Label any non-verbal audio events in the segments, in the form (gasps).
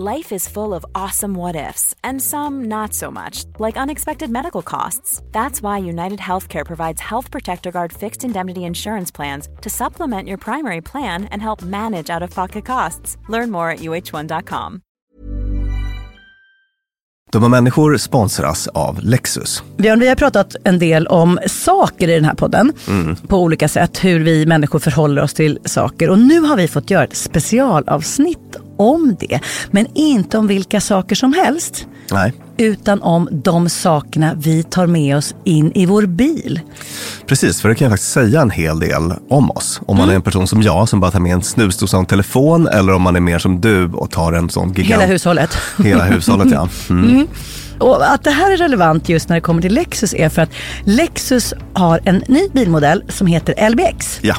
Life is full of awesome what ifs, and some not so much, like unexpected medical costs. That's why United Healthcare provides Health Protector Guard fixed indemnity insurance plans to supplement your primary plan and help manage out of pocket costs. Learn more at uh1.com. Dumma människor sponsras av Lexus. Björn, vi har pratat en del om saker i den här podden. På olika sätt, hur vi människor förhåller oss till saker. Och nu har vi fått göra ett specialavsnitt om det. Men inte om vilka saker som helst. Nej, Utan om de sakerna vi tar med oss in i vår bil. precis. För det kan ju faktiskt säga en hel del om oss. Om man är en person som jag som bara tar med en snusdosa och en telefon eller om man är mer som du och tar en sån gigant... Hela hushållet. (laughs) Hela hushållet, ja. (laughs) Mm. Och att det här är relevant just när det kommer till Lexus är för att Lexus har en ny bilmodell som heter LBX. Ja,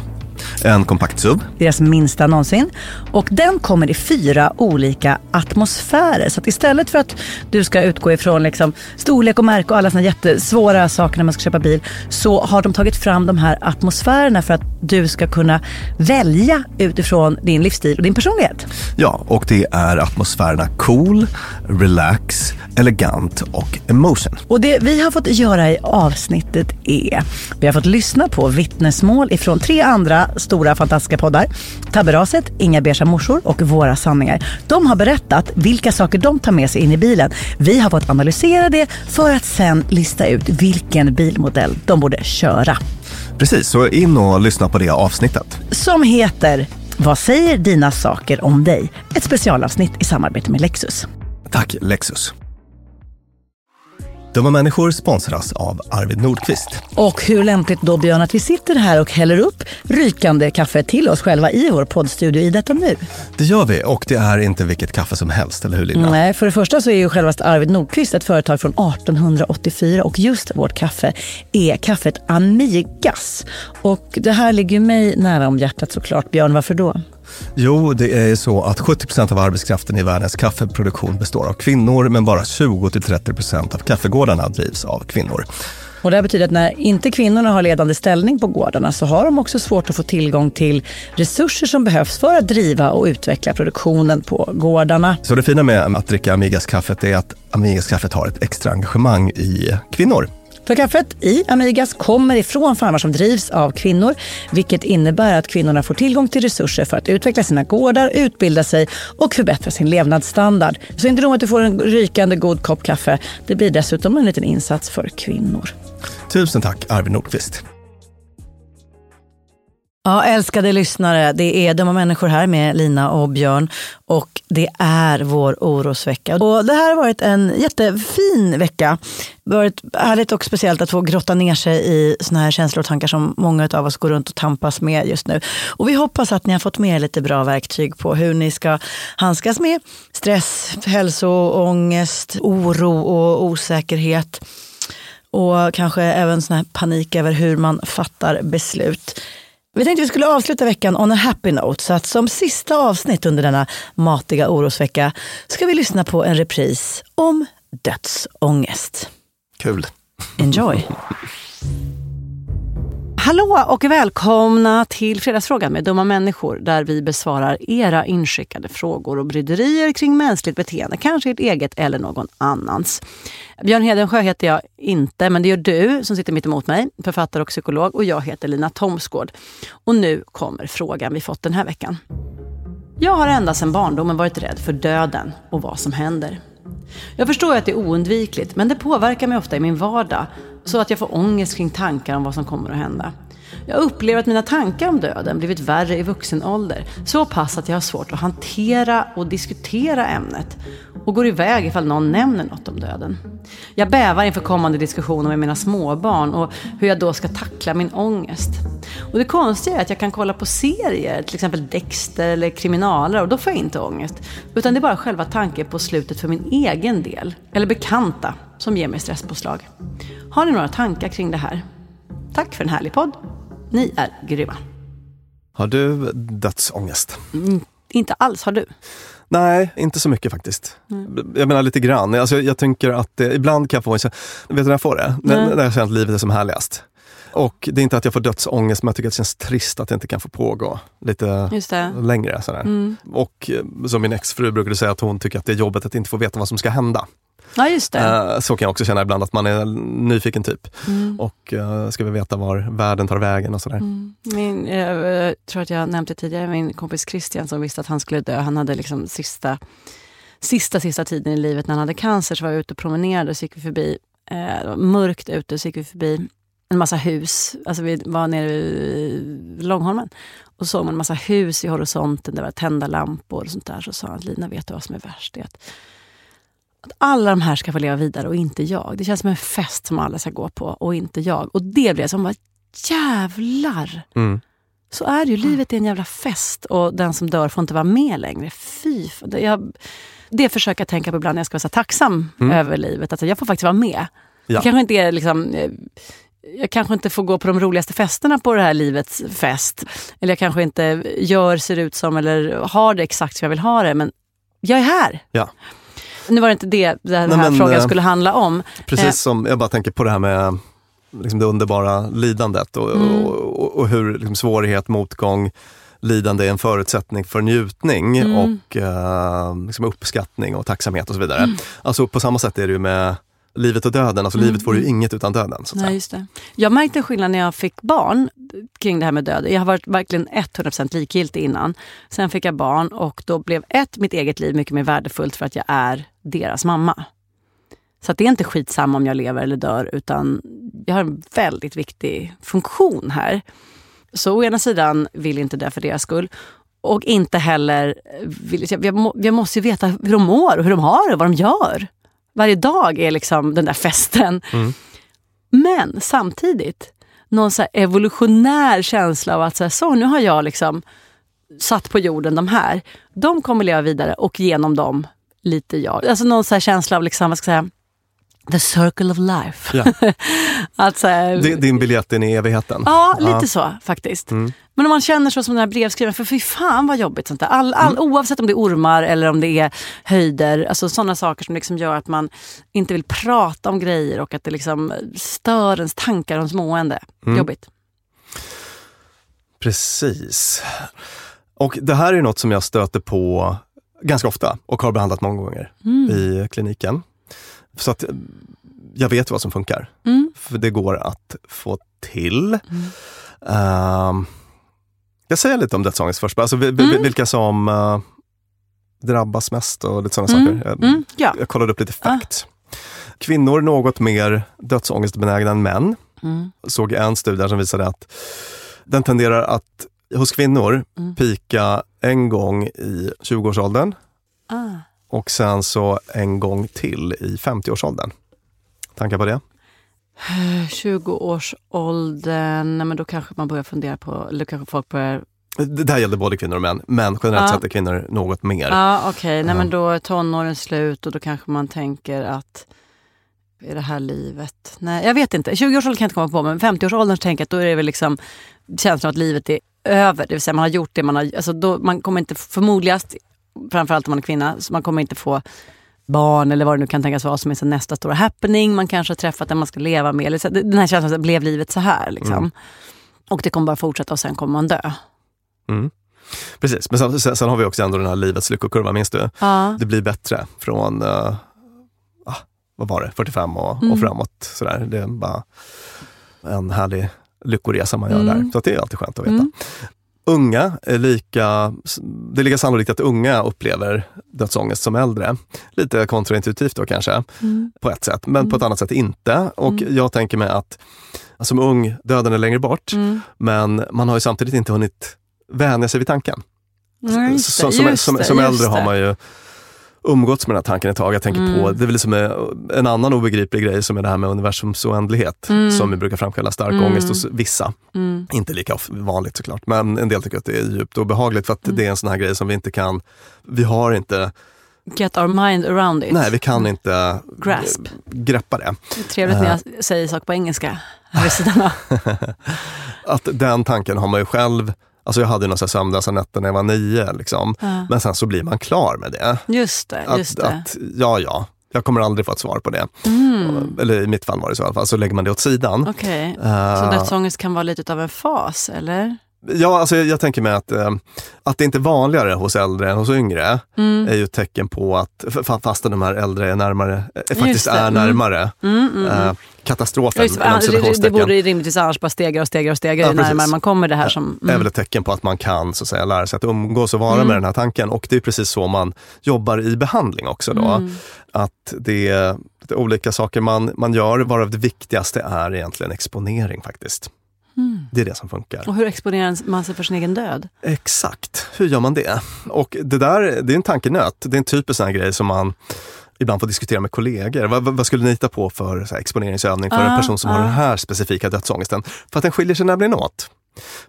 en kompakt SUV. deras minsta någonsin. Och den kommer i fyra olika atmosfärer. Så att istället för att du ska utgå ifrån liksom storlek och märke och alla såna jättesvåra saker när man ska köpa bil. Så har de tagit fram de här atmosfärerna för att du ska kunna välja utifrån din livsstil och din personlighet. Ja, och det är atmosfärerna cool, relax, elegant och emotion. Och det vi har fått göra i avsnittet är, vi har fått lyssna på vittnesmål ifrån tre andra stora fantastiska poddar. Tabberaset, Inga beiga morsor och Våra sanningar. De har berättat vilka saker de tar med sig in i bilen. Vi har fått analysera det för att sen lista ut vilken bilmodell de borde köra. Precis, så in och lyssna på det avsnittet. Som heter Vad säger dina saker om dig? Ett specialavsnitt i samarbete med Lexus. Tack Lexus. Dumma människor sponsras av Arvid Nordqvist. Och hur lämpligt då Björn att vi sitter här och häller upp rykande kaffe till oss själva i vår poddstudio i detta nu. Det gör vi och det är inte vilket kaffe som helst, eller hur Linda? Nej, för det första så är ju självast Arvid Nordqvist ett företag från 1884 och just vårt kaffe är kaffet Amigas. Och det här ligger mig nära om hjärtat såklart. Björn, varför då? Jo, det är så att 70% av arbetskraften i världens kaffeproduktion består av kvinnor, men bara 20-30% av kaffegårdarna drivs av kvinnor. Och det här betyder att när inte kvinnorna har ledande ställning på gårdarna så har de också svårt att få tillgång till resurser som behövs för att driva och utveckla produktionen på gårdarna. Så det fina med att dricka Amigas-kaffet är att Amigas-kaffet har ett extra engagemang i kvinnor. För kaffet i Amigas kommer ifrån farmar som drivs av kvinnor, vilket innebär att kvinnorna får tillgång till resurser för att utveckla sina gårdar, utbilda sig och förbättra sin levnadsstandard. Så inte nog att du får en rykande god kopp kaffe, det blir dessutom en liten insats för kvinnor. Tusen tack Arvid Nordqvist. Ja, älskade lyssnare, det är Dumma människor här med Lina och Björn och det är vår orosvecka. Och det här har varit en jättefin vecka. Det har varit härligt och speciellt att få grotta ner sig i såna här känslor och tankar som många av oss går runt och tampas med just nu. Och vi hoppas att ni har fått med er lite bra verktyg på hur ni ska handskas med stress, hälsoångest, oro och osäkerhet. Och kanske även sån här panik över hur man fattar beslut. Vi tänkte vi skulle avsluta veckan on a happy note. Så att som sista avsnitt under denna matiga orosvecka ska vi lyssna på en repris om dödsångest. Kul. Enjoy! (laughs) Hallå och välkomna till Fredagsfrågan med Dumma människor där vi besvarar era inskickade frågor och bryderier kring mänskligt beteende, kanske ert eget eller någon annans. Björn Hedensjö heter jag inte, men det gör du som sitter mitt emot mig, författare och psykolog och jag heter Lina Thomsgård. Och nu kommer frågan vi fått den här veckan. Jag har ända sedan barndomen varit rädd för döden och vad som händer. Jag förstår att det är oundvikligt, men det påverkar mig ofta i min vardag så att jag får ångest kring tankar om vad som kommer att hända. Jag upplever att mina tankar om döden blivit värre i vuxen ålder. Så pass att jag har svårt att hantera och diskutera ämnet och går iväg ifall någon nämner något om döden. Jag bävar inför kommande diskussioner med mina småbarn och hur jag då ska tackla min ångest. Och det konstiga är att jag kan kolla på serier, till exempel Dexter eller kriminaler och då får jag inte ångest. Utan det är bara själva tanken på slutet för min egen del, eller bekanta, som ger mig stresspåslag. Har ni några tankar kring det här? Tack för en härlig podd. Ni är grymma. Har du dödsångest? Mm, inte alls, har du? Nej, inte så mycket faktiskt. Mm. Jag menar lite grann. Alltså, jag, jag tänker att eh, ibland kan jag få, vet du när jag får det? När, när jag känner att livet är som härligast. Och det är inte att jag får dödsångest, men jag tycker att det känns trist att det inte kan få pågå lite längre. Sådär. Mm. Och eh, som min exfru brukade säga, att hon tycker att det är jobbigt att inte få veta vad som ska hända. Ja, just det. Uh, så kan jag också känna ibland, att man är en nyfiken typ. Mm. Och uh, ska vi veta var världen tar vägen och sådär. Mm. Min, jag tror att jag nämnde tidigare, min kompis Christian som visste att han skulle dö, han hade liksom sista, sista, sista tiden i livet när han hade cancer, så var jag ute och promenerade och så gick vi förbi, uh, mörkt ute, så gick vi förbi en massa hus. Alltså vi var nere vid Långholmen och såg man en massa hus i horisonten, det var tända lampor och sånt där. Så sa han, Lina vet du vad som är värst? Det är att att alla de här ska få leva vidare och inte jag. Det känns som en fest som alla ska gå på och inte jag. Och det blev som, jävlar! Mm. Så är det ju, livet är en jävla fest och den som dör får inte vara med längre. Fy! Jag, det försöker jag tänka på ibland när jag ska vara så tacksam mm. över livet. Att jag får faktiskt vara med. Ja. Jag kanske inte är liksom eh, jag kanske inte får gå på de roligaste festerna på det här livets fest. Eller jag kanske inte gör, ser ut som eller har det exakt som jag vill ha det. Men jag är här. Ja nu var det inte det den här Nej, men, frågan eh, skulle handla om. Precis eh. som, jag bara tänker på det här med liksom det underbara lidandet och, mm. och, och, och, hur liksom, svårighet, motgång, lidande är en förutsättning för njutning mm. och eh, liksom uppskattning och tacksamhet och så vidare. Mm. Alltså på samma sätt är det ju med livet och döden. Alltså mm. livet vore ju mm. inget utan döden. Så Nej, just det. Jag märkte en skillnad när jag fick barn kring det här med död. Jag har varit verkligen 100% likgiltig innan. Sen fick jag barn och då blev ett, mitt eget liv mycket mer värdefullt för att jag är deras mamma. Så det är inte skitsamma om jag lever eller dör utan jag har en väldigt viktig funktion här. Så å ena sidan vill inte dö för deras skull och inte heller vill, jag, jag måste ju veta hur de mår och hur de har det och vad de gör. Varje dag är liksom den där festen. Mm. Men samtidigt, någon så evolutionär känsla av att så, här, så nu har jag liksom satt på jorden de här. De kommer leva vidare och genom dem lite jag. Alltså någon så känsla av liksom, vad ska jag säga, The circle of life. Ja. (laughs) alltså, Din biljett in i evigheten? Ja, lite ja. så faktiskt. Mm. Men om man känner så som den här brevskrivaren, för fy fan vad jobbigt sånt där. All, all, mm. Oavsett om det är ormar eller om det är höjder, alltså sådana saker som liksom gör att man inte vill prata om grejer och att det liksom stör ens tankar och ens mående. Mm. Jobbigt. Precis. Och det här är något som jag stöter på ganska ofta och har behandlat många gånger mm. i kliniken. Så att jag vet vad som funkar. Mm. För det går att få till. Uh, jag säger lite om dödsångest först, alltså, mm. vilka som uh, drabbas mest och lite sådana mm. saker. Jag, ja. jag kollade upp lite facts. Ah. Kvinnor något mer dödsångestbenägna än män. Mm. Såg en studie som visade att den tenderar att hos kvinnor mm. pika en gång i 20-årsåldern. Ah och sen så en gång till i 50-årsåldern. Tankar på det? (sighs) 20-årsåldern, men då kanske man börjar fundera på, eller kanske folk börjar det där gällde både kvinnor och män, men generellt ja. sett är kvinnor något mer. Ja, Okej, okay. Nej, men då är tonåren slut och då kanske man tänker att är det här livet? Nej, jag vet inte. 20-årsåldern kan jag inte komma på, men 50-årsåldern tänker jag att då är det väl liksom känslan att livet är över. Det vill säga man har gjort det man har... Alltså då, man kommer inte förmodligast framförallt om man är kvinna, så man kommer inte få barn eller vad det nu kan tänkas vara som är nästa stora happening. Man kanske har träffat den man ska leva med. Eller så, den här känslan, att blev livet så här? Liksom. Mm. Och det kommer bara fortsätta och sen kommer man dö. Mm. Precis, men sen, sen, har vi också ändå den här livets lyckokurva, minns du? Ja. Det blir bättre från, uh, vad var det, 45 och, mm. och framåt. Sådär. Det är bara en härlig lyckoresa man gör där. Mm. Så det är alltid skönt att veta. Mm. unga är lika, det är lika sannolikt att unga upplever dödsångest som äldre. Lite kontraintuitivt då kanske, på ett sätt, men på ett annat sätt inte. Och jag tänker mig att som ung, döden är längre bort, men man har ju samtidigt inte hunnit vänja sig vid tanken. Ja, det, som, som, som just äldre har man ju umgåtts med den här tanken ett tag. Jag tänker Mm. på, det är väl liksom en annan obegriplig grej som är det här med universums oändlighet, som ju brukar framkalla stark Mm. ångest hos vissa. Mm. Inte lika vanligt såklart, men en del tycker att det är djupt obehagligt för att Mm. det är en sån här grej som vi inte kan, vi har inte, Get our mind around it. nej vi kan inte Grasp. eh, greppa det. Det är trevligt när jag säger saker på engelska. här vid sidan av. (laughs) Att den tanken har man ju själv, alltså jag hade några sömnlösa nätter när jag var nio, liksom. Ja. men sen så blir man klar med det. Just det, just Att, det. att, ja, ja, jag kommer aldrig få ett svar på det. Mm. Eller i mitt fall var det så i alla fall, så lägger man det åt sidan. Okej, Eh, så dödsångest kan vara lite av en fas, eller? Ja, alltså jag, jag tänker mig att, eh, att det inte är vanligare hos äldre än hos yngre Mm. är ju ett tecken på att, fastän de här äldre är närmare, eh, faktiskt det, är mm. närmare Mm, mm, eh, mm. katastrofen, Just, det, det, det borde rimligtvis annars bara stegra och stegra och stegra Ja, ju närmare man kommer det här som... är Mm. väl ett tecken på att man kan så att säga, lära sig att umgås och vara med den här tanken. Och det är precis så man jobbar i behandling också. Då. Att det är, det är olika saker man, man gör, varav det viktigaste är egentligen exponering faktiskt. Mm. Det är det som funkar. Och hur exponerar man sig för sin egen död? Exakt, hur gör man det? Och det där det är en tankenöt. Det är en typisk sån här grej som man ibland får diskutera med kollegor. Vad, vad skulle ni hitta på för här, exponeringsövning för Ah, en person som har ah. den här specifika dödsångesten? För att den skiljer sig nämligen åt.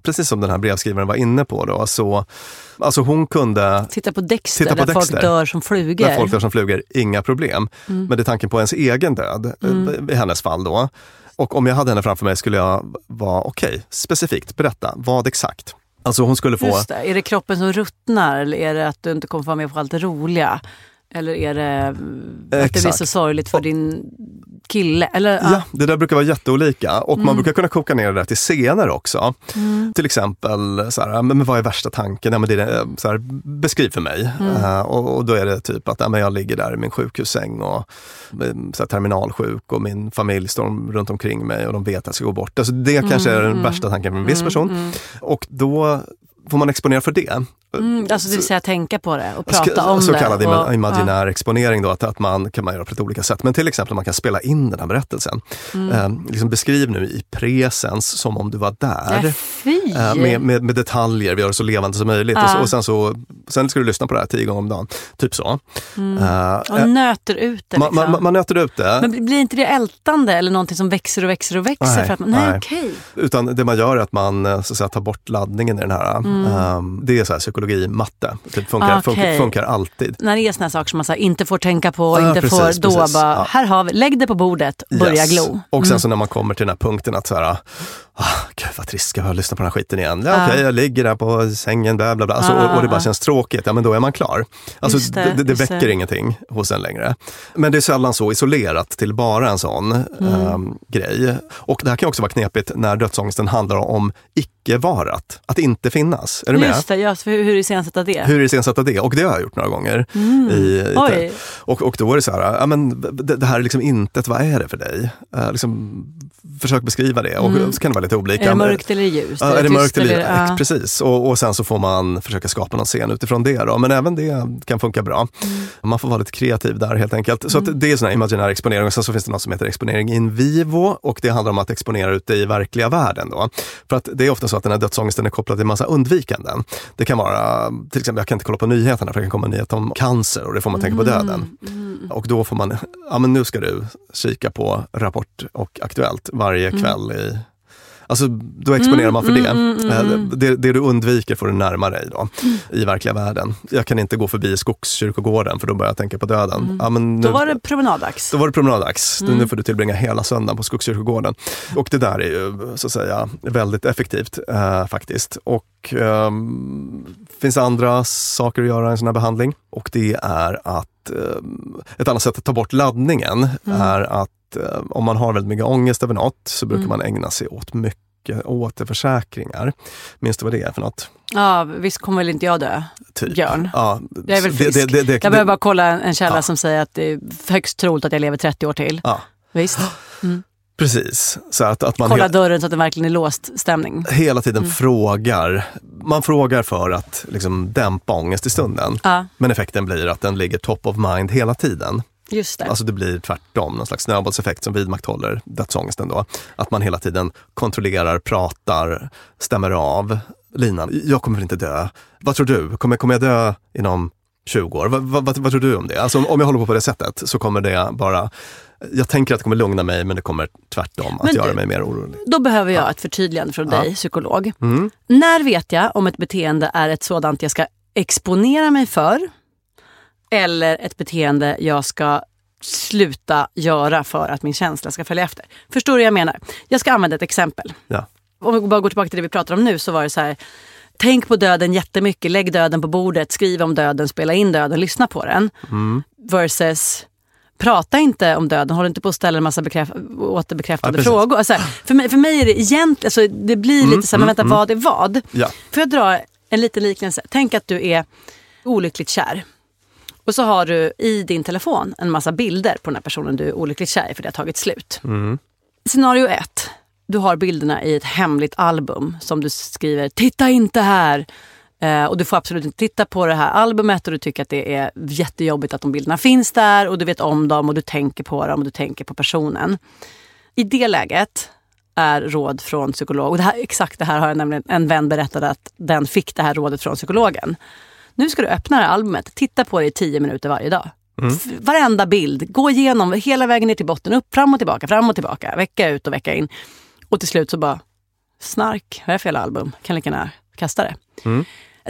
Precis som den här brevskrivaren var inne på då, så alltså hon kunde Titta på Dexter, Titta på där Dexter. folk dör som flugor. när folk dör som flugor, inga problem. Mm. Men det är tanken på ens egen död, eh, i hennes fall då. Och om jag hade henne framför mig skulle jag vara, okej, specifikt, berätta, vad exakt? Alltså hon skulle få... Just det. Är det kroppen som ruttnar eller är det att du inte kommer få vara med på allt det roliga? Eller är det att det blir Exakt. så sorgligt för din kille? Eller, Ja, det där brukar vara jätteolika och Mm. man brukar kunna koka ner det där till scener också. Till exempel, så här, men vad är värsta tanken? Ja, men det är, eh, så här, beskriv för mig. Mm. Eh, och, och då är det typ att ja, men jag ligger där i min sjukhussäng och eh, så här, terminalsjuk och min familj står runt omkring mig och de vet att jag ska gå bort. Alltså, det kanske är den värsta tanken för en viss person. Och då får man exponera för det. Mm, alltså det vill säga tänka på det och prata om så det. kallad ima- och- imaginär exponering då, att, att man kan man göra på lite olika sätt. Men till exempel man kan spela in den här berättelsen. Mm. Eh, liksom beskriv nu i presens som om du var där. Fy! Eh, med, med, med detaljer, vi gör det så levande som möjligt. Och, så, och sen, så, sen ska du lyssna på det här tio gånger om dagen. Typ så. Eh, och eh, nöter ut det. man, Liksom. man, man nöter ut det. men blir inte det ältande eller någonting som växer och växer och växer? Nej, för att man, nej, nej. okej. Utan det man gör är att man eh, så att säga, tar bort laddningen i den här. eh, det är så här psykologi, matte. Det funkar, Ah, okej. funkar, funkar alltid. När det är såna saker som man så inte får tänka på, Ja, inte precis, får då precis. bara, Ja. här har vi, lägg det på bordet, börja Yes. glo. Mm. Och sen så när man kommer till den här punkten att så här, ah, gud vad trist, ska jag lyssna på den här skiten igen? Ja, Ja. Okej, jag ligger där på sängen, bla bla bla. Alltså, Ja, och, och det bara känns tråkigt, ja men då är man klar. Alltså, Just det, det, det, väcker det. ingenting hos en längre. Men det är sällan så isolerat till bara en sån Mm. ehm, grej. Och det här kan också vara knepigt när dödsångesten handlar om icke-varat, att inte finnas. Är du med? Just det, just, hur, hur iscensätta det? Hur iscensätta det? Och det har jag gjort några gånger. I, i, Mm. Oj. och, och då är det så här, ja, men det, det här är liksom intet, vad är det för dig? Uh, liksom, försök beskriva det och så kan det vara lite olika. Mm. Är det mörkt eller ljust? Ja, är det mörkt eller, ja. ex- Precis, och, och sen så får man försöka skapa någon scen utifrån det. Då. Men även det kan funka bra. Mm. Man får vara lite kreativ där helt enkelt. Så att det är sån här imaginär exponering och sen så finns det något som heter exponering in vivo och det handlar om att exponera ut det i verkliga världen. Då. För att det är ofta så att den här dödsångesten är kopplad till massa undvikanden. Det kan vara, till exempel jag kan inte kolla på nyheterna för det kan komma en nyhet om cancer och det får man tänka på döden. Och då får man, ja men nu ska du kika på Rapport och Aktuellt varje kväll i Alltså då exponerar man för det. Eh, det. Det du undviker får du närma dig då, i verkliga världen. Jag kan inte gå förbi Skogskyrkogården för då börjar jag tänka på döden. Ja, men nu, Då var det promenaddags. då var det promenaddags. Nu får du tillbringa hela söndagen på Skogskyrkogården. Och det där är ju så att säga väldigt effektivt eh, faktiskt. Och ehm, finns andra saker att göra i en sån här behandling. Och det är att ehm, ett annat sätt att ta bort laddningen är att eh, om man har väldigt mycket ångest över något så brukar man ägna sig åt mycket återförsäkringar. Minns du vad det är för något? Ja, visst kommer väl inte jag dö? Typ. Björn. Ja, Jag är väl frisk. det- det- det- jag behöver bara kolla en källa Ja. som säger att det är högst troligt att jag lever 30 år till. Ja, Visst? (gasps) Precis. Så att, att man Kolla dörren så att det verkligen är låst stämning. hela tiden Mm. frågar. Man frågar för att liksom, dämpa ångest i stunden. Ja. Men effekten blir att den ligger top of mind hela tiden. Just det. Alltså det blir tvärtom, någon slags snöbollseffekt som vidmakthåller dödsångesten då. Att man hela tiden kontrollerar, pratar, stämmer av linan. Jag kommer väl inte dö. Vad tror du? Kommer, kommer jag dö inom 20 år? Vad, vad, vad, tror du om det? Alltså om, om jag håller på på det sättet så kommer det bara jag tänker att det kommer lugna mig men det kommer tvärtom att Men göra du- mig mer orolig. Då behöver jag ett förtydligande från dig, psykolog. Mm. När vet jag om ett beteende är ett sådant jag ska exponera mig för eller ett beteende jag ska sluta göra för att min känsla ska följa efter? Förstår du vad jag menar? Jag ska använda ett exempel. Ja. Om vi bara går tillbaka till det vi pratar om nu så var det så här. Tänk på döden jättemycket, lägg döden på bordet, skriv om döden, spela in döden, lyssna på den. Versus Prata inte om döden, håll inte på att ställa en massa bekräf- återbekräftade Ja, frågor. Alltså, för, mig, för mig är det egentligen, alltså, det blir lite så här, men vänta vad är vad? Ja. Får jag dra en liten liknelse? Tänk att du är olyckligt kär. Och så har du i din telefon en massa bilder på den här personen du är olyckligt kär i för det har tagit slut. Scenario ett. Du har bilderna i ett hemligt album som du skriver “Titta inte här!” eh, och du får absolut inte titta på det här albumet och du tycker att det är jättejobbigt att de bilderna finns där och du vet om dem och du tänker på dem och du tänker på personen. I det läget är råd från psykolog, och det här, exakt det här har jag nämligen, en vän berättade att den fick det här rådet från psykologen. Nu ska du öppna det här albumet, titta på det i tio minuter varje dag. F- Varenda bild, gå igenom hela vägen ner till botten, upp, fram och tillbaka, fram och tillbaka, vecka ut och vecka in. Och till slut så bara, snark, vad är det för jävla album? Kan lika gärna kasta det.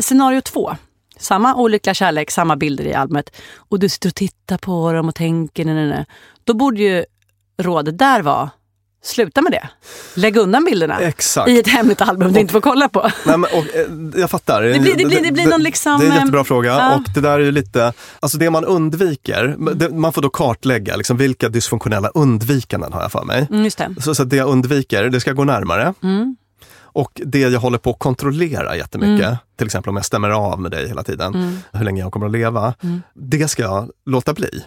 Scenario två. Samma olyckliga kärlek, samma bilder i albumet. Och du sitter och tittar på dem och tänker, nej, nej, nej. Då borde ju rådet där vara, sluta med det. Lägg undan bilderna Exakt. i ett hemligt album du inte får kolla på. (laughs) Nej, men, och, eh, jag fattar. Det blir- det blir- det blir någon liksom, Det är en jättebra fråga. ja. Och det där är ju lite, alltså det man undviker, det, man får då kartlägga liksom, vilka dysfunktionella undvikanden har jag för mig. Mm, det. Så, så det jag undviker, det ska gå närmare. Mm. Och det jag håller på att kontrollera jättemycket, till exempel om jag stämmer av med dig hela tiden, Mm. hur länge jag kommer att leva, det ska jag låta bli.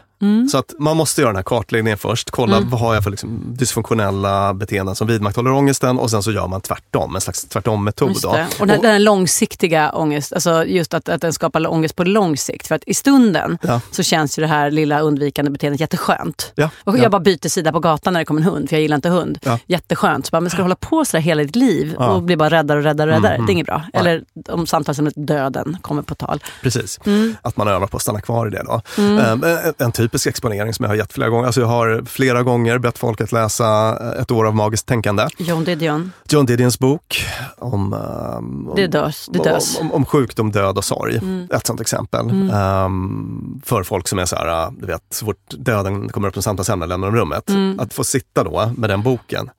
Så att man måste göra den här kartläggningen först, kolla Mm. vad har jag för liksom dysfunktionella beteenden som vidmakthåller ångesten och sen så gör man tvärtom, en slags tvärtom-metod. Då. det. Och den, den långsiktiga ångest, alltså just att, att den skapar ångest på lång sikt. För att i stunden Ja. så känns ju det här lilla undvikande beteendet jätteskönt. Ja, Och ja. jag bara byter sida på gatan när det kommer en hund, för jag gillar inte hund. Ja. Jätteskönt. Så bara, men ska du hålla på sådär hela ditt liv Ja. och bli bara räddare och räddare och räddare? Mm, Det är inget bra. Eller om samtalsämnet döden kommer på tal. Precis, Mm. att man övar på att stanna kvar i det. Då. Ehm, en, en typisk exponering som jag har gett flera gånger, alltså jag har flera gånger bett folk att läsa Ett år av magiskt tänkande. John Didion, John Didions bok om, ehm, om det dös. Det dös. Om, om, om sjukdom, död och sorg. Mm. Ett sånt exempel. Ehm, för folk som är så här, du vet, så fort döden kommer upp som samtalsämne lämnar de rummet. Mm. Att få sitta då med den boken,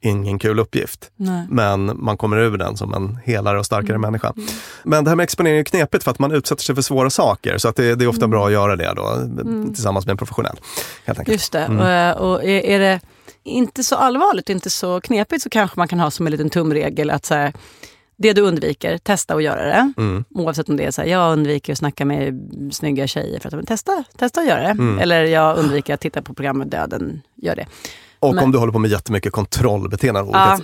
ingen kul uppgift. Nej. Men man kommer ur den som en helare och starkare Mm. människa. Men det här med exponering är knepigt för att man utsätter sig för svåra saker. Så att det, det är ofta Mm. bra att göra det då, tillsammans med en professionell. Helt enkelt. Just det. Mm. Och, eh, och är, är det inte så allvarligt, inte så knepigt så kanske man kan ha som en liten tumregel att så här, det du undviker, testa att göra det. Mm. Oavsett om det är så här, jag undviker att snacka med snygga tjejer. För att, men testa, testa att göra det. Mm. Eller jag undviker att titta på programmet Döden, gör det. Och Men- om du håller på med jättemycket kontrollbeteenden. av Ja.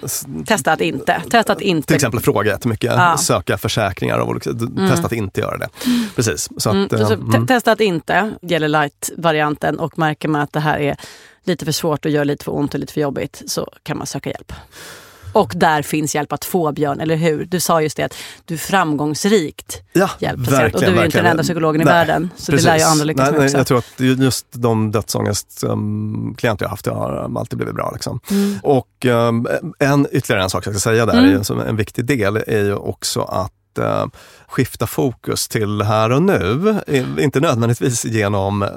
Testa att inte. Testa att inte. Till exempel fråga jättemycket, Ja. söka försäkringar av olika, testa att inte göra det. Precis. Så att, Mm, så, eh, så, mm. te- Testa att inte, gäller light-varianten. Och märker man att det här är lite för svårt och gör lite för ont och lite för jobbigt så kan man söka hjälp. Och där finns hjälp att få Björn, eller hur? Du sa just det att du framgångsrikt Ja, patienter. Och du är ju inte verkligen. den enda psykologen i Nej, världen. Så Precis. det lär ju andra lyckas nej, med nej, också. Jag tror att just de dödsångestklienter jag haft, jag har alltid blivit bra. Liksom. Mm. Och um, en, ytterligare en sak jag ska säga där, Mm. som en viktig del, är ju också att eh, skifta fokus till här och nu. Inte nödvändigtvis genom eh,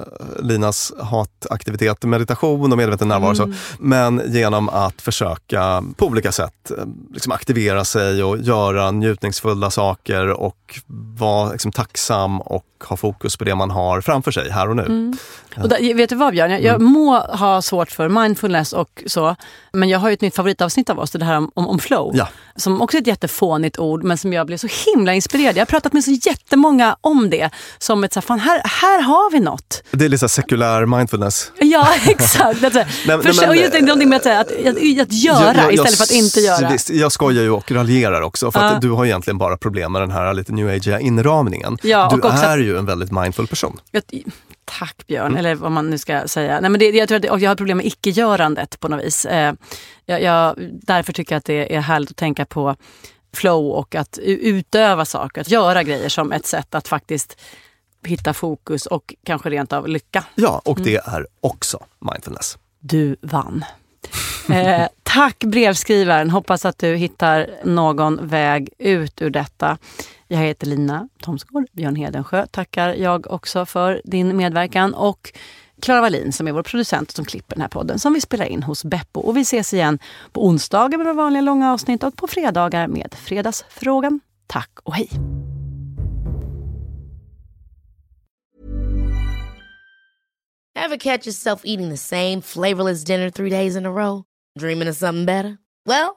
Linas hataktivitet, meditation och medveten närvaro, Mm. så, men genom att försöka på olika sätt eh, liksom aktivera sig och göra njutningsfulla saker och vara liksom, tacksam och ha fokus på det man har framför sig här och nu. Mm. Och där, vet du vad Björn, jag, Mm. jag må ha svårt för mindfulness och så, men jag har ju ett nytt favoritavsnitt av oss, det här om, om, om flow. Ja. Som också är ett jättefånigt ord, men som jag blev så himla inspirerad. Jag har pratat med så jättemånga om det. Som ett så här, fan här, här har vi något. Det är lite sekulär mindfulness. Ja, (laughs) exakt. Alltså, (laughs) nej, för, men- och just det, någonting med att, att, att, att göra Jag- jag- istället för att inte göra. Visst, jag skojar ju och raljerar också för att Ja. du har egentligen bara problem med den här lite new age inramningen. Ja, du är ju en väldigt mindful person. Jag, tack Björn, Mm. eller vad man nu ska säga. Nej, men det, jag, tror att det, och jag har problem med icke-görandet på något vis. Eh, jag, jag, därför tycker jag att det är härligt att tänka på flow och att utöva saker, att göra grejer som ett sätt att faktiskt hitta fokus och kanske rent av lycka. Ja, och Mm. det är också mindfulness. Du vann. Eh, tack brevskrivaren. Hoppas att du hittar någon väg ut ur detta. Jag heter Lina Thomsgård. Björn Hedensjö tackar jag också för din medverkan. Och Klara Wallin som är vår producent som klipper den här podden som vi spelar in hos Beppo. Och vi ses igen på onsdagar med våra vanliga långa avsnitt och på fredagar med Fredagsfrågan. Tack och hej! Ever catch yourself eating the same flavorless dinner three days in a row? Dreaming of something better? Well,